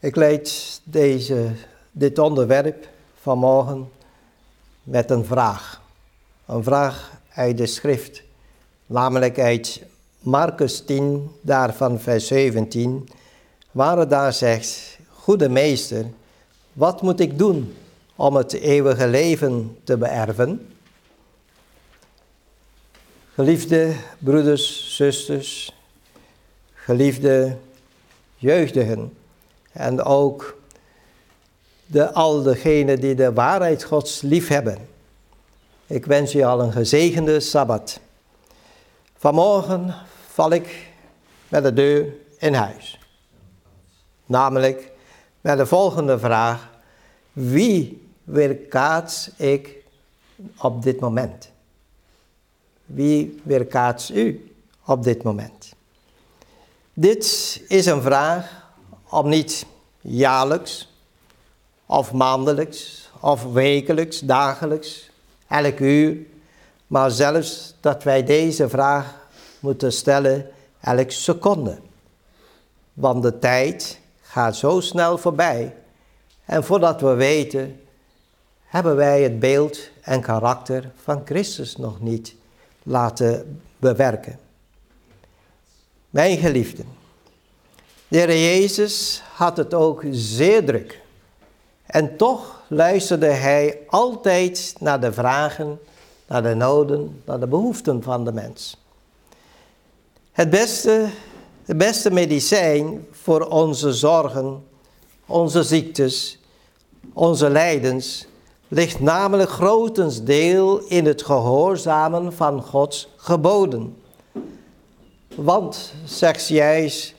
Ik leid deze, dit onderwerp vanmorgen met een vraag. Een vraag uit de schrift, namelijk uit Marcus 10, daarvan vers 17, waar het daar zegt, Goede meester, wat moet ik doen om het eeuwige leven te beërven? Geliefde broeders, zusters, geliefde jeugdigen en ook de, al degenen die de waarheid Gods lief hebben. Ik wens je al een gezegende Sabbat. Vanmorgen val ik met de deur in huis. Namelijk met de volgende vraag. Wie weerkaats ik op dit moment? Wie weerkaats u op dit moment? Dit is een vraag om niet jaarlijks of maandelijks of wekelijks, dagelijks, elk uur, maar zelfs dat wij deze vraag moeten stellen elke seconde. Want de tijd gaat zo snel voorbij en voordat we weten, hebben wij het beeld en karakter van Christus nog niet laten bewerken. Mijn geliefden, de Heer Jezus had het ook zeer druk. En toch luisterde hij altijd naar de vragen, naar de noden, naar de behoeften van de mens. Het beste, het beste medicijn voor onze zorgen, onze ziektes, onze lijdens, ligt namelijk grotensdeel in het gehoorzamen van Gods geboden. Want, zegt juist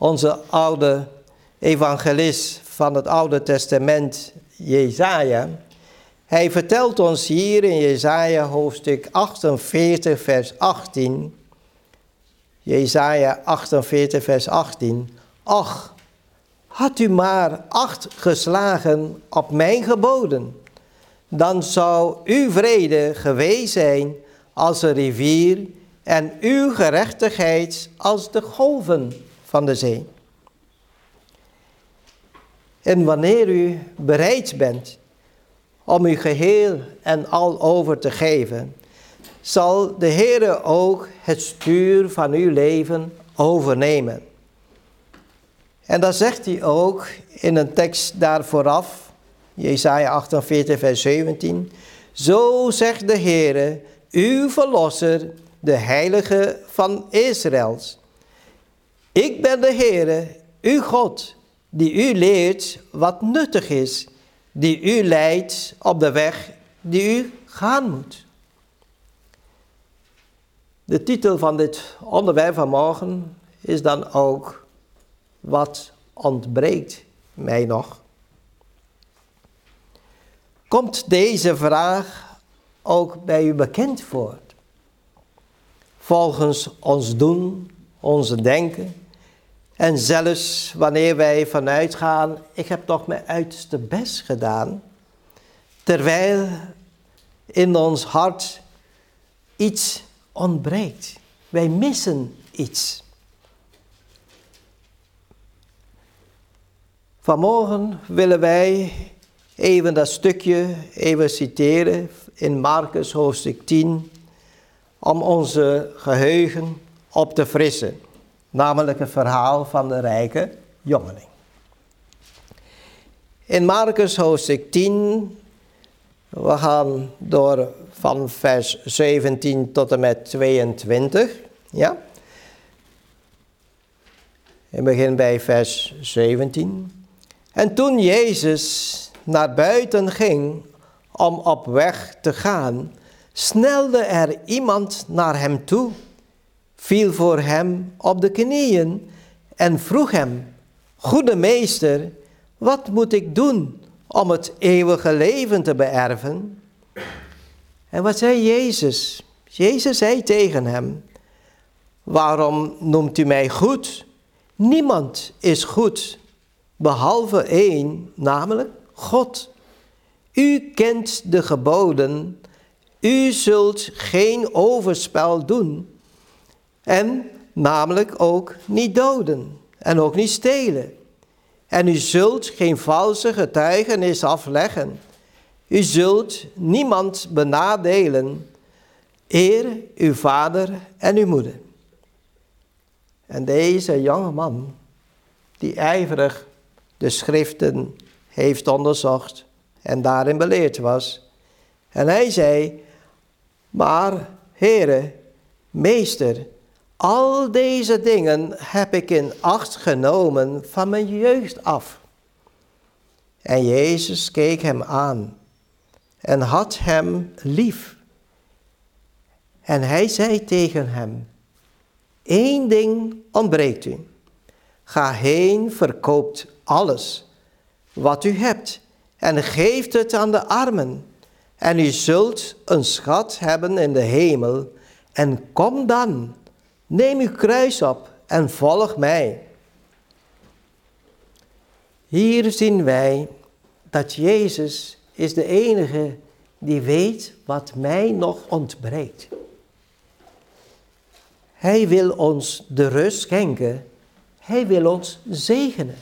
onze oude evangelist van het Oude Testament, Jezaja, hij vertelt ons hier in Jezaja hoofdstuk 48 vers 18, Jezaja 48 vers 18, ach, had u maar acht geslagen op mijn geboden, dan zou uw vrede geweest zijn als een rivier en uw gerechtigheid als de golven van de zee. En wanneer u bereid bent om u geheel en al over te geven, zal de Heer ook het stuur van uw leven overnemen. En dat zegt hij ook in een tekst daar vooraf, Jesaja 48, vers 17. Zo zegt de Heere, uw verlosser, de heilige van Israëls. Ik ben de Heere, uw God, die u leert wat nuttig is, die u leidt op de weg die u gaan moet. De titel van dit onderwerp van morgen is dan ook Wat ontbreekt mij nog? Komt deze vraag ook bij u bekend voor? Volgens ons doen, onze denken, en zelfs wanneer wij vanuit gaan, ik heb toch mijn uiterste best gedaan, terwijl in ons hart iets ontbreekt. Wij missen iets. Vanmorgen willen wij even dat stukje even citeren in Marcus hoofdstuk 10, om onze geheugen op te frissen namelijk het verhaal van de rijke jongeling. In Marcus hoofdstuk 10, we gaan door van vers 17 tot en met 22, ja. Ik begin bij vers 17. En toen Jezus naar buiten ging om op weg te gaan, snelde er iemand naar hem toe viel voor hem op de knieën en vroeg hem, Goede meester, wat moet ik doen om het eeuwige leven te beërven? En wat zei Jezus? Jezus zei tegen hem, Waarom noemt u mij goed? Niemand is goed, behalve één, namelijk God. U kent de geboden, u zult geen overspel doen en namelijk ook niet doden en ook niet stelen. En u zult geen valse getuigenis afleggen. U zult niemand benadelen. Eer uw vader en uw moeder. En deze jonge man, die ijverig de schriften heeft onderzocht en daarin beleerd was. En hij zei, maar Heere, meester, al deze dingen heb ik in acht genomen van mijn jeugd af. En Jezus keek hem aan en had hem lief. En hij zei tegen hem, Eén ding ontbreekt u. Ga heen, verkoopt alles wat u hebt en geeft het aan de armen. En u zult een schat hebben in de hemel. En kom dan, neem uw kruis op en volg mij. Hier zien wij dat Jezus is de enige die weet wat mij nog ontbreekt. Hij wil ons de rust schenken. Hij wil ons zegenen.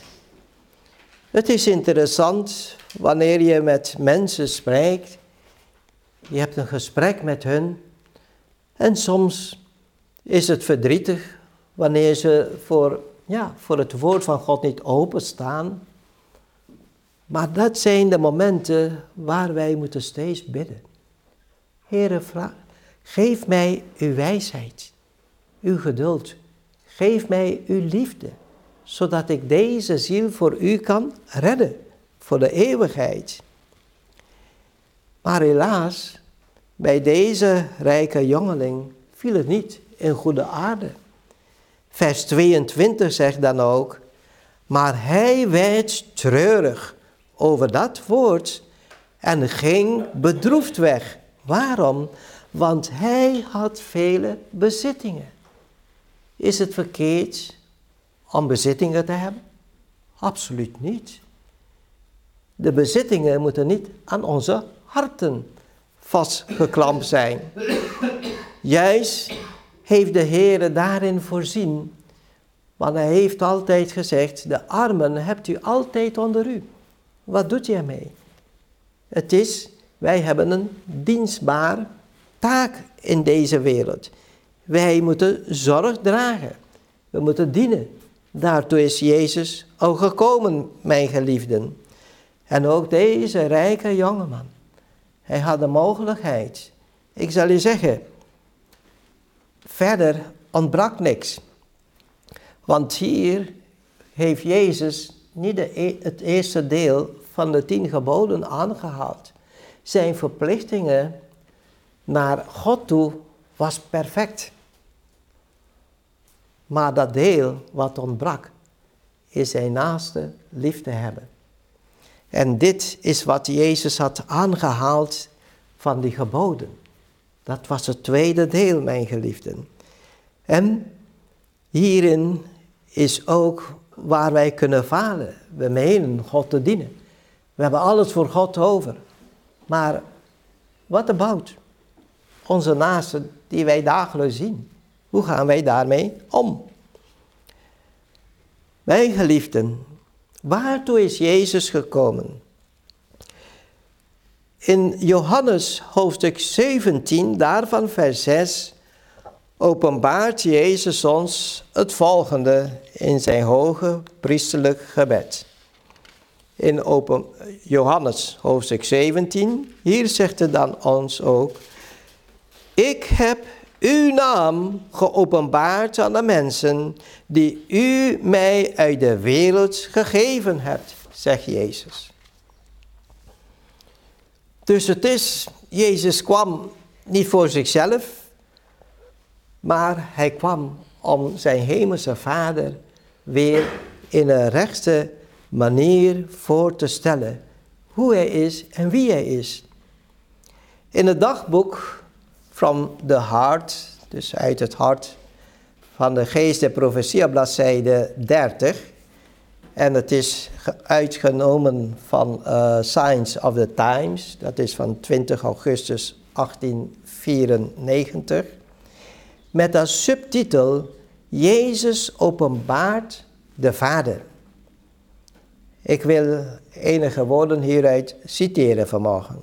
Het is interessant wanneer je met mensen spreekt. Je hebt een gesprek met hun. En soms is het verdrietig wanneer ze voor, ja, voor het woord van God niet openstaan. Maar dat zijn de momenten waar wij moeten steeds bidden. Heere, geef mij uw wijsheid uw geduld. Geef mij uw liefde, zodat ik deze ziel voor u kan redden, voor de eeuwigheid. Maar helaas, bij deze rijke jongeling viel het niet in goede aarde. Vers 22 zegt dan ook, maar hij werd treurig over dat woord en ging bedroefd weg. Waarom? Want hij had vele bezittingen. Is het verkeerd om bezittingen te hebben? Absoluut niet. De bezittingen moeten niet aan onze harten vastgeklampt zijn. Juist heeft de Heer daarin voorzien. Want hij heeft altijd gezegd, de armen hebt u altijd onder u. Wat doet je ermee? Het is, wij hebben een dienstbaar taak in deze wereld. Wij moeten zorg dragen. We moeten dienen. Daartoe is Jezus ook gekomen, mijn geliefden. En ook deze rijke jongeman. Hij had de mogelijkheid. Ik zal je zeggen, verder ontbrak niks. Want hier heeft Jezus niet de, e-, het eerste deel van de tien geboden aangehaald. Zijn verplichtingen naar God toe was perfect. Maar dat deel wat ontbrak, is zijn naaste lief te hebben. En dit is wat Jezus had aangehaald van die geboden. Dat was het tweede deel, mijn geliefden. En hierin is ook waar wij kunnen falen. We menen God te dienen. We hebben alles voor God over. Maar wat about onze naasten die wij dagelijks zien? Hoe gaan wij daarmee om? Mijn geliefden, waartoe is Jezus gekomen? In Johannes hoofdstuk 17, daarvan vers 6, openbaart Jezus ons het volgende in zijn hoge priesterlijk gebed. In open, Johannes hoofdstuk 17, hier zegt hij dan ons ook, ik heb uw naam geopenbaard aan de mensen die u mij uit de wereld gegeven hebt, zegt Jezus. Dus het is, Jezus kwam niet voor zichzelf, maar hij kwam om zijn hemelse vader weer in een rechte manier voor te stellen. Hoe hij is en wie hij is. In het dagboek from the heart, dus uit het hart van de geest der profetie, bladzijde 30. En het is uitgenomen van uh, Science of the Times, dat is van 20 augustus 1894. Met als subtitel Jezus openbaart de Vader. Ik wil enige woorden hieruit citeren vanmorgen.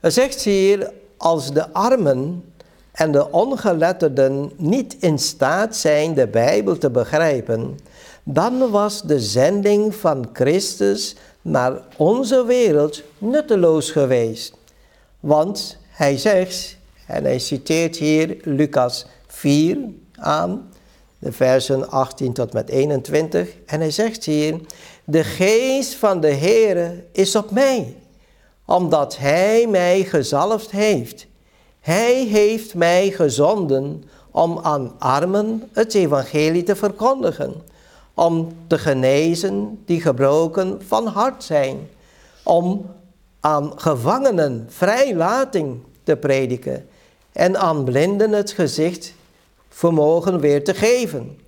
Er zegt hier, als de armen en de ongeletterden niet in staat zijn de Bijbel te begrijpen, dan was de zending van Christus naar onze wereld nutteloos geweest. Want hij zegt, en hij citeert hier Lucas 4 aan, de versen 18 tot met 21, en hij zegt hier, de geest van de Heere is op mij, omdat hij mij gezalfd heeft. Hij heeft mij gezonden om aan armen het evangelie te verkondigen om te genezen die gebroken van hart zijn, om aan gevangenen vrijlating te prediken en aan blinden het gezicht vermogen weer te geven,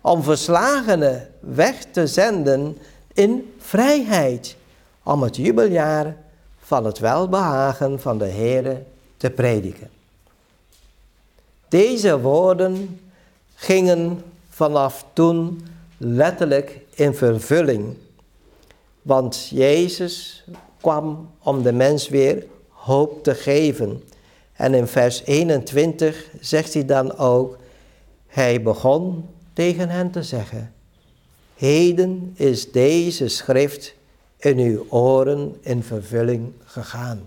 om verslagenen weg te zenden in vrijheid, om het jubeljaar van het welbehagen van de Heere te prediken. Deze woorden gingen vanaf toen letterlijk in vervulling. Want Jezus kwam om de mens weer hoop te geven. En in vers 21 zegt hij dan ook, hij begon tegen hen te zeggen, heden is deze schrift in uw oren in vervulling gegaan.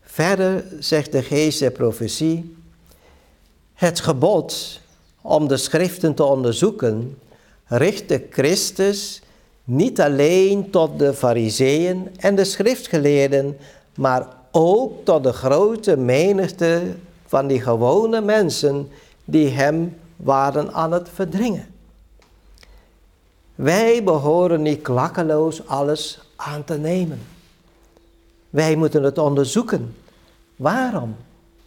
Verder zegt de geest der profetie, het gebod om de schriften te onderzoeken, richtte Christus niet alleen tot de fariseeën en de schriftgeleerden, maar ook tot de grote menigte van die gewone mensen die hem waren aan het verdringen. Wij behoren niet klakkeloos alles aan te nemen. Wij moeten het onderzoeken. Waarom?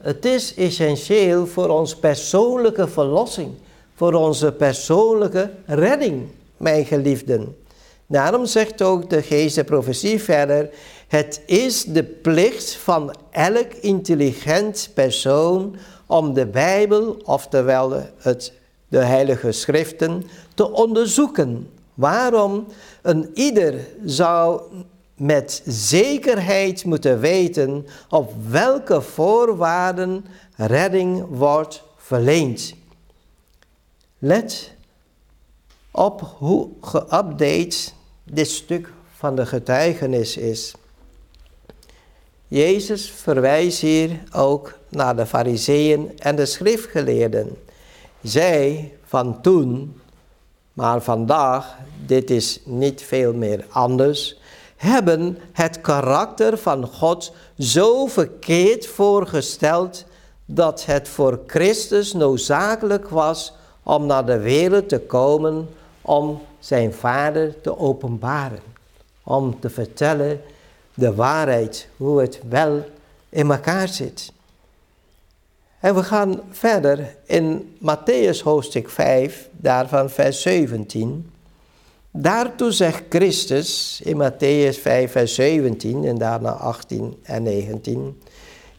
Het is essentieel voor onze persoonlijke verlossing, voor onze persoonlijke redding, mijn geliefden. Daarom zegt ook de geest profetie verder, het is de plicht van elk intelligent persoon om de Bijbel, oftewel het, de heilige schriften, te onderzoeken. Waarom? Een ieder zou met zekerheid moeten weten op welke voorwaarden redding wordt verleend. Let op hoe geüpdate dit stuk van de getuigenis is. Jezus verwijst hier ook naar de fariseeën en de schriftgeleerden. Zij van toen, maar vandaag, dit is niet veel meer anders, hebben het karakter van God zo verkeerd voorgesteld dat het voor Christus noodzakelijk was om naar de wereld te komen om zijn vader te openbaren. Om te vertellen de waarheid, hoe het wel in elkaar zit. En we gaan verder in Matthäus hoofdstuk 5, daarvan vers 17. Daartoe zegt Christus in Matthäus 5, vers 17 en daarna 18 en 19.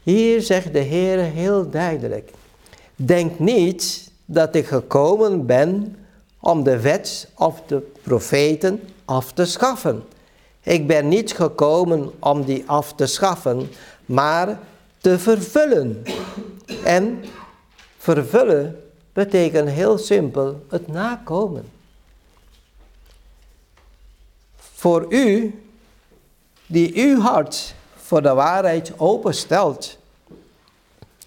Hier zegt de Heer heel duidelijk: Denk niet dat ik gekomen ben om de wet of de profeten af te schaffen. Ik ben niet gekomen om die af te schaffen, maar te vervullen. En vervullen betekent heel simpel het nakomen. Voor u, die uw hart voor de waarheid openstelt,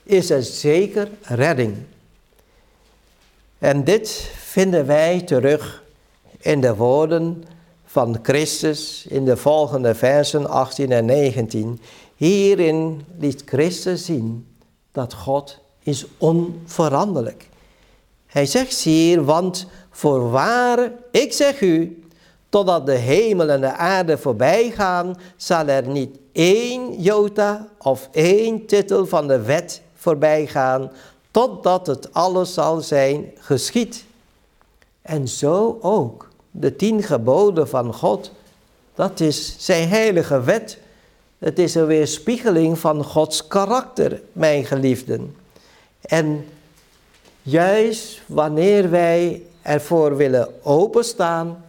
is er zeker redding. En dit vinden wij terug in de woorden van Christus in de volgende versen 18 en 19. Hierin liet Christus zien dat God is onveranderlijk. Hij zegt hier, want voorwaar, ik zeg u, Totdat de hemel en de aarde voorbij gaan, zal er niet één jota of één titel van de wet voorbij gaan, totdat het alles zal zijn geschied. En zo ook de tien geboden van God, dat is zijn heilige wet. Het is een weerspiegeling van Gods karakter, mijn geliefden. En juist wanneer wij ervoor willen openstaan,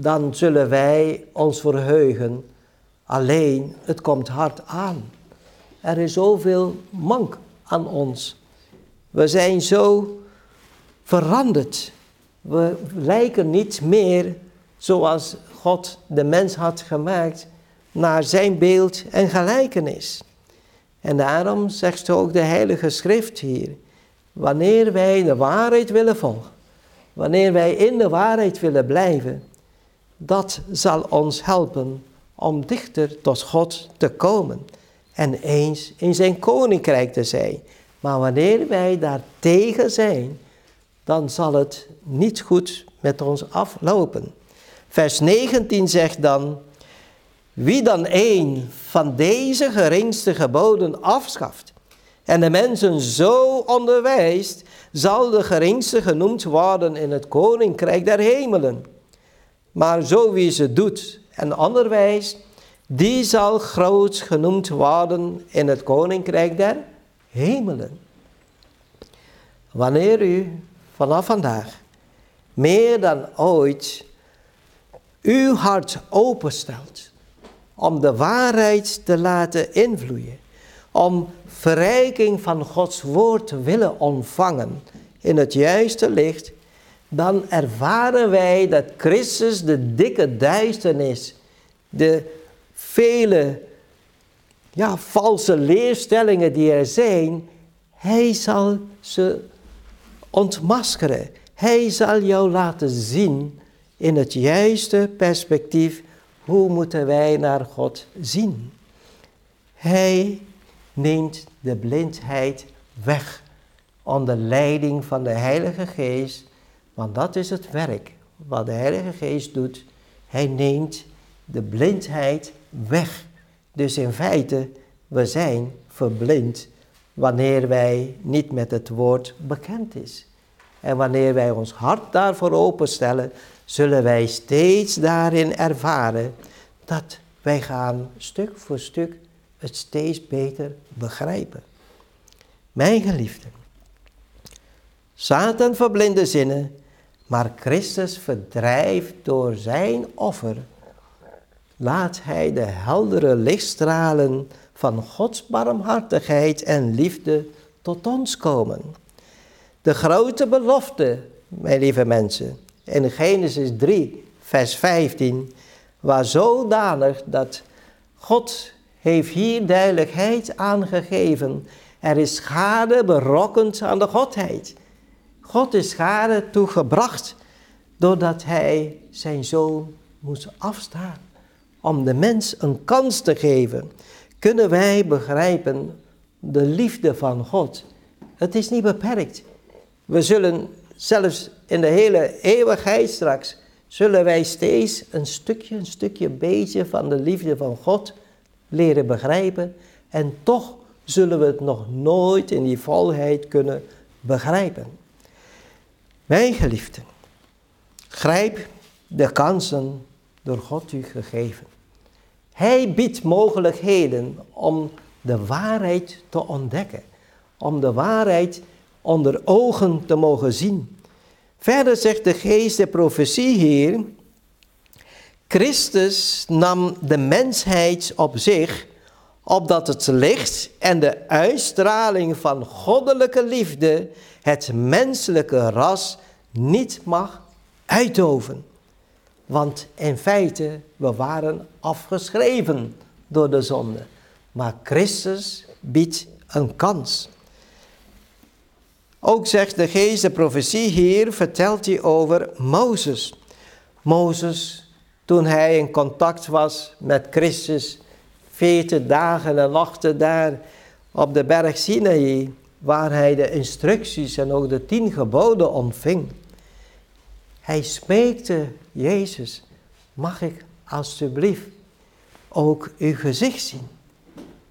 dan zullen wij ons verheugen. Alleen, het komt hard aan. Er is zoveel mank aan ons. We zijn zo veranderd. We lijken niet meer zoals God de mens had gemaakt naar zijn beeld en gelijkenis. En daarom zegt ook de Heilige Schrift hier, wanneer wij de waarheid willen volgen, wanneer wij in de waarheid willen blijven, dat zal ons helpen om dichter tot God te komen en eens in zijn koninkrijk te zijn. Maar wanneer wij daartegen zijn, dan zal het niet goed met ons aflopen. Vers 19 zegt dan, wie dan een van deze geringste geboden afschaft en de mensen zo onderwijst, zal de geringste genoemd worden in het koninkrijk der hemelen. Maar zo wie ze doet en onderwijst, die zal groot genoemd worden in het koninkrijk der hemelen. Wanneer u vanaf vandaag meer dan ooit uw hart openstelt om de waarheid te laten invloeien, om verrijking van Gods woord te willen ontvangen in het juiste licht, dan ervaren wij dat Christus de dikke duisternis, de vele ja, valse leerstellingen die er zijn, hij zal ze ontmaskeren. Hij zal jou laten zien in het juiste perspectief hoe moeten wij naar God zien. Hij neemt de blindheid weg onder leiding van de Heilige Geest, want dat is het werk wat de Heilige Geest doet. Hij neemt de blindheid weg. Dus in feite, we zijn verblind wanneer wij niet met het woord bekend is. En wanneer wij ons hart daarvoor openstellen, zullen wij steeds daarin ervaren dat wij gaan stuk voor stuk het steeds beter begrijpen. Mijn geliefden, Satan verblinde zinnen, maar Christus verdrijft door zijn offer laat Hij de heldere lichtstralen van Gods barmhartigheid en liefde tot ons komen. De grote belofte, mijn lieve mensen, in Genesis 3, vers 15, was zodanig dat God heeft hier duidelijkheid aangegeven. Er is schade berokkend aan de Godheid. God is schade toegebracht doordat hij zijn zoon moest afstaan om de mens een kans te geven, kunnen wij begrijpen de liefde van God. Het is niet beperkt. We zullen zelfs in de hele eeuwigheid straks, zullen wij steeds een stukje, een stukje beetje van de liefde van God leren begrijpen. En toch zullen we het nog nooit in die volheid kunnen begrijpen. Mijn geliefden, grijp de kansen door God u gegeven. Hij biedt mogelijkheden om de waarheid te ontdekken, om de waarheid onder ogen te mogen zien. Verder zegt de geest de profetie hier, Christus nam de mensheid op zich, opdat het licht en de uitstraling van goddelijke liefde het menselijke ras niet mag uitdoven. Want in feite, we waren afgeschreven door de zonde. Maar Christus biedt een kans. Ook zegt de geest, de profetie hier, vertelt hij over Mozes. Mozes, toen hij in contact was met Christus, veertig dagen en nachten daar op de berg Sinaï, waar hij de instructies en ook de tien geboden ontving. Hij smeekte Jezus, mag ik alstublieft ook uw gezicht zien?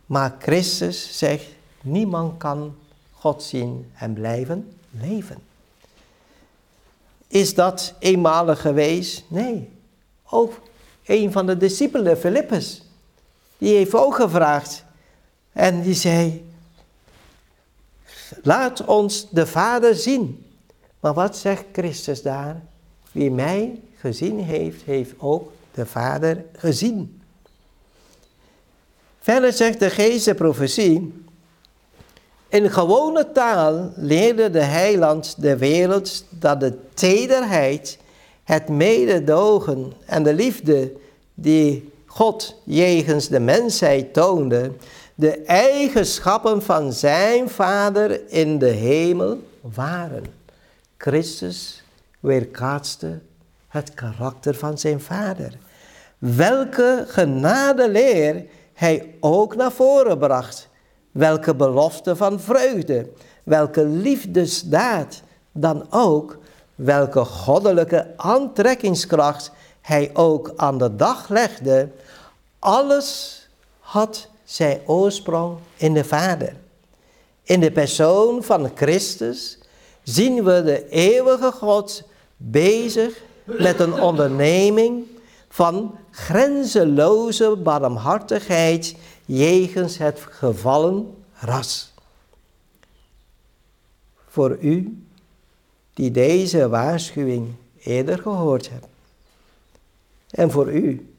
Maar Christus zegt, niemand kan God zien en blijven leven. Is dat eenmalig geweest? Nee. Ook een van de discipelen, Filippus, die heeft ook gevraagd. En die zei, laat ons de Vader zien. Maar wat zegt Christus daar? Wie mij gezien heeft, heeft ook de Vader gezien. Verder zegt de geest profetie. In gewone taal leerde de heiland de wereld dat de tederheid, het mededogen en de liefde die God jegens de mensheid toonde, de eigenschappen van zijn Vader in de hemel waren. Christus weerkaatste het karakter van zijn Vader. Welke genadeleer hij ook naar voren bracht. Welke belofte van vreugde, welke liefdesdaad dan ook, welke goddelijke aantrekkingskracht hij ook aan de dag legde, alles had zijn oorsprong in de Vader. In de persoon van Christus zien we de eeuwige God bezig met een onderneming van grenzeloze barmhartigheid jegens het gevallen ras. Voor u die deze waarschuwing eerder gehoord hebt. En voor u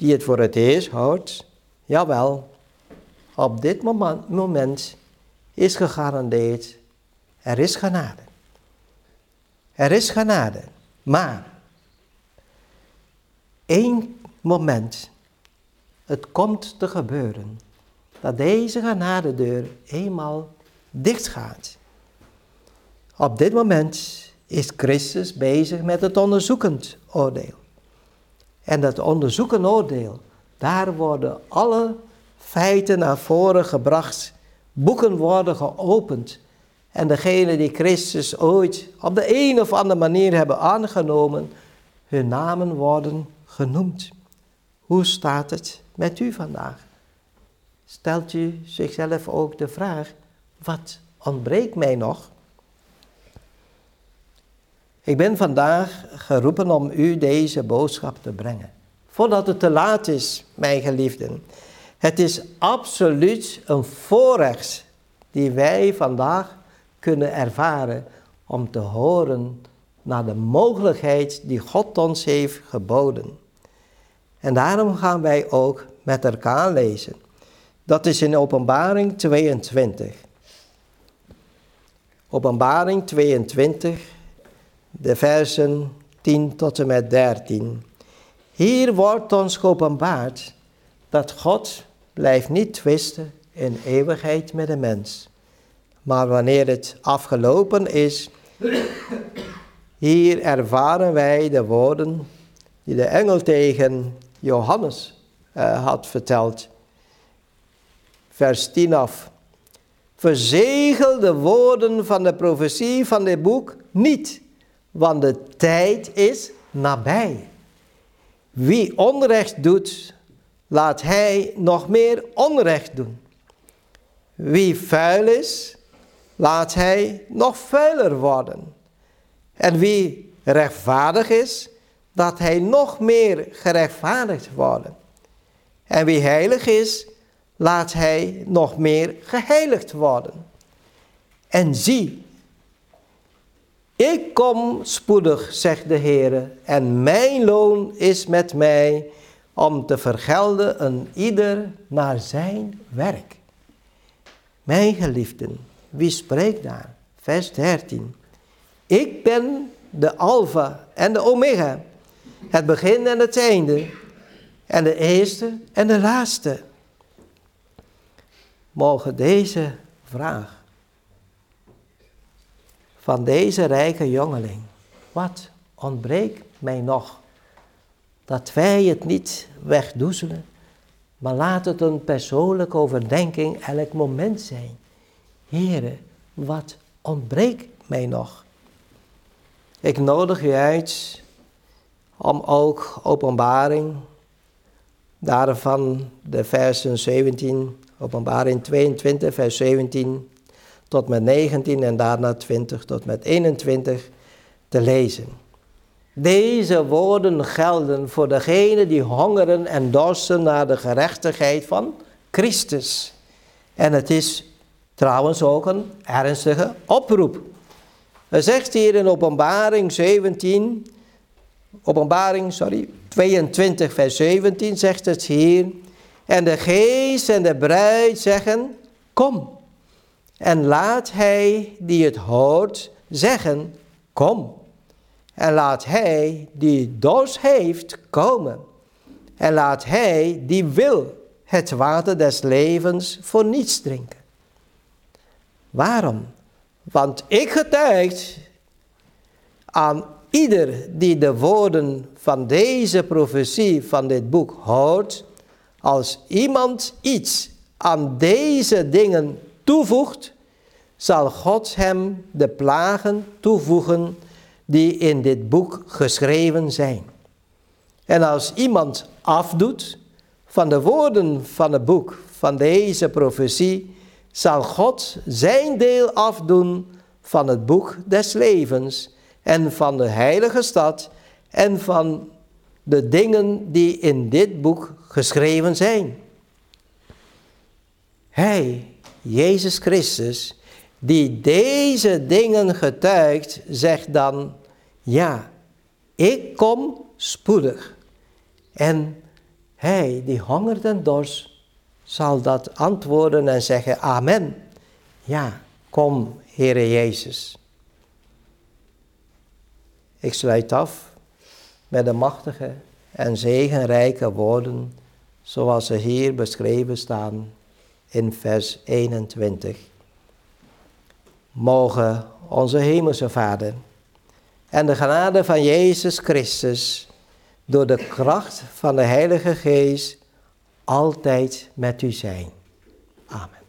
die het voor het eerst hoort, jawel, op dit moment, moment is gegarandeerd, er is genade. Er is genade, maar één moment, het komt te gebeuren, dat deze genadedeur eenmaal dicht gaat. Op dit moment is Christus bezig met het onderzoekend oordeel. En dat onderzoekend oordeel, daar worden alle feiten naar voren gebracht, boeken worden geopend. En degenen die Christus ooit op de een of andere manier hebben aangenomen, hun namen worden genoemd. Hoe staat het met u vandaag? Stelt u zichzelf ook de vraag, wat ontbreekt mij nog? Ik ben vandaag geroepen om u deze boodschap te brengen. Voordat het te laat is, mijn geliefden. Het is absoluut een voorrecht die wij vandaag kunnen ervaren om te horen naar de mogelijkheid die God ons heeft geboden. En daarom gaan wij ook met elkaar lezen. Dat is in Openbaring 22. Openbaring 22, de versen 10 tot en met 13. Hier wordt ons geopenbaard dat God blijft niet twisten in eeuwigheid met de mens. Maar wanneer het afgelopen is, hier ervaren wij de woorden die de engel tegen Johannes uh, had verteld. Vers 10 af. Verzegel de woorden van de profetie van dit boek niet, want de tijd is nabij. Wie onrecht doet, laat hij nog meer onrecht doen. Wie vuil is, laat hij nog vuiler worden. En wie rechtvaardig is, dat hij nog meer gerechtvaardigd worden. En wie heilig is, laat hij nog meer geheiligd worden. En zie, ik kom spoedig, zegt de Heer, en mijn loon is met mij om te vergelden een ieder naar zijn werk. Mijn geliefden, wie spreekt daar? Vers 13. Ik ben de Alpha en de Omega, het begin en het einde. En de eerste en de laatste. Mogen deze vraag van deze rijke jongeling. Wat ontbreekt mij nog? Dat wij het niet wegdoezelen, maar laat het een persoonlijke overdenking elk moment zijn. Heren, wat ontbreekt mij nog? Ik nodig u uit om ook openbaring, daarvan de versen 17, openbaring 22, vers 17 tot met 19 en daarna 20 tot met 21 te lezen. Deze woorden gelden voor degenen die hongeren en dorsten naar de gerechtigheid van Christus. En het is trouwens ook een ernstige oproep. Hij zegt hier in openbaring 17, openbaring, sorry, 22 vers 17 zegt het hier. En de geest en de bruid zeggen, kom. En laat hij die het hoort zeggen, kom. En laat hij die dorst heeft komen. En laat hij die wil het water des levens voor niets drinken. Waarom? Want ik getuig aan ieder die de woorden van deze profetie van dit boek hoort, als iemand iets aan deze dingen toevoegt, zal God hem de plagen toevoegen die in dit boek geschreven zijn. En als iemand afdoet van de woorden van het boek van deze profetie, zal God zijn deel afdoen van het boek des levens en van de heilige stad en van de dingen die in dit boek geschreven zijn. Hij, Jezus Christus, die deze dingen getuigt, zegt dan, ja, ik kom spoedig. En hij die hongert en dorst, zal dat antwoorden en zeggen, amen. Ja, kom, Heere Jezus. Ik sluit af met de machtige en zegenrijke woorden, zoals ze hier beschreven staan in vers 21. Mogen onze Hemelse Vader en de genade van Jezus Christus door de kracht van de Heilige Geest altijd met u zijn. Amen.